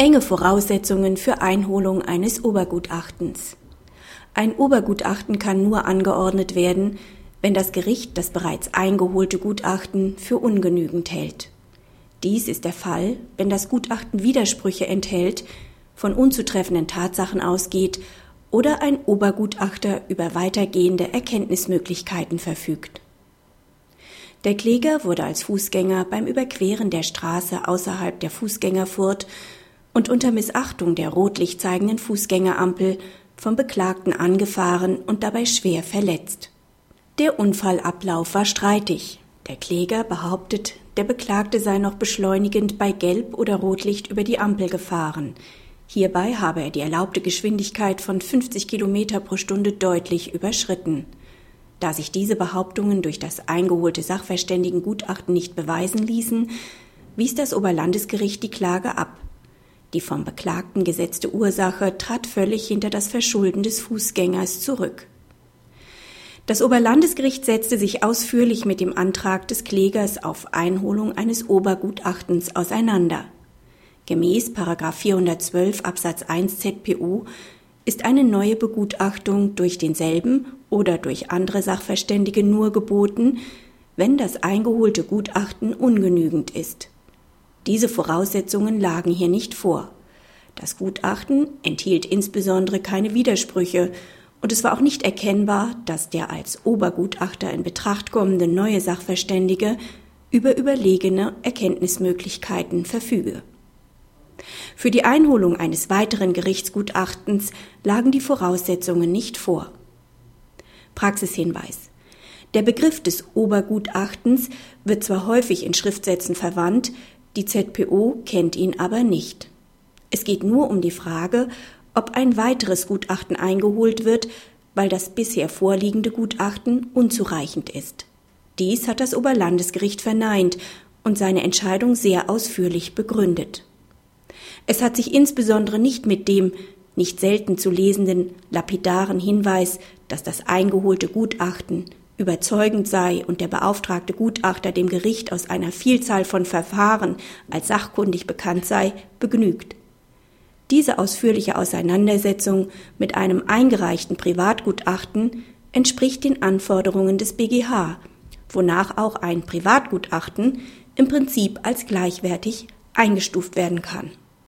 Enge Voraussetzungen für Einholung eines Obergutachtens. Ein Obergutachten kann nur angeordnet werden, wenn das Gericht das bereits eingeholte Gutachten für ungenügend hält. Dies ist der Fall, wenn das Gutachten Widersprüche enthält, von unzutreffenden Tatsachen ausgeht oder ein Obergutachter über weitergehende Erkenntnismöglichkeiten verfügt. Der Kläger wurde als Fußgänger beim Überqueren der Straße außerhalb der Fußgängerfurt und unter Missachtung der rotlicht zeigenden Fußgängerampel vom Beklagten angefahren und dabei schwer verletzt. Der Unfallablauf war streitig. Der Kläger behauptet, der Beklagte sei noch beschleunigend bei Gelb oder Rotlicht über die Ampel gefahren. Hierbei habe er die erlaubte Geschwindigkeit von 50 Kilometer pro Stunde deutlich überschritten. Da sich diese Behauptungen durch das eingeholte Sachverständigengutachten nicht beweisen ließen, wies das Oberlandesgericht die Klage ab. Die vom Beklagten gesetzte Ursache trat völlig hinter das Verschulden des Fußgängers zurück. Das Oberlandesgericht setzte sich ausführlich mit dem Antrag des Klägers auf Einholung eines Obergutachtens auseinander. Gemäß 412 Absatz 1 ZPU ist eine neue Begutachtung durch denselben oder durch andere Sachverständige nur geboten, wenn das eingeholte Gutachten ungenügend ist. Diese Voraussetzungen lagen hier nicht vor. Das Gutachten enthielt insbesondere keine Widersprüche und es war auch nicht erkennbar, dass der als Obergutachter in Betracht kommende neue Sachverständige über überlegene Erkenntnismöglichkeiten verfüge. Für die Einholung eines weiteren Gerichtsgutachtens lagen die Voraussetzungen nicht vor. Praxishinweis. Der Begriff des Obergutachtens wird zwar häufig in Schriftsätzen verwandt, die ZPO kennt ihn aber nicht. Es geht nur um die Frage, ob ein weiteres Gutachten eingeholt wird, weil das bisher vorliegende Gutachten unzureichend ist. Dies hat das Oberlandesgericht verneint und seine Entscheidung sehr ausführlich begründet. Es hat sich insbesondere nicht mit dem nicht selten zu lesenden lapidaren Hinweis, dass das eingeholte Gutachten überzeugend sei und der beauftragte Gutachter dem Gericht aus einer Vielzahl von Verfahren als sachkundig bekannt sei, begnügt. Diese ausführliche Auseinandersetzung mit einem eingereichten Privatgutachten entspricht den Anforderungen des BGH, wonach auch ein Privatgutachten im Prinzip als gleichwertig eingestuft werden kann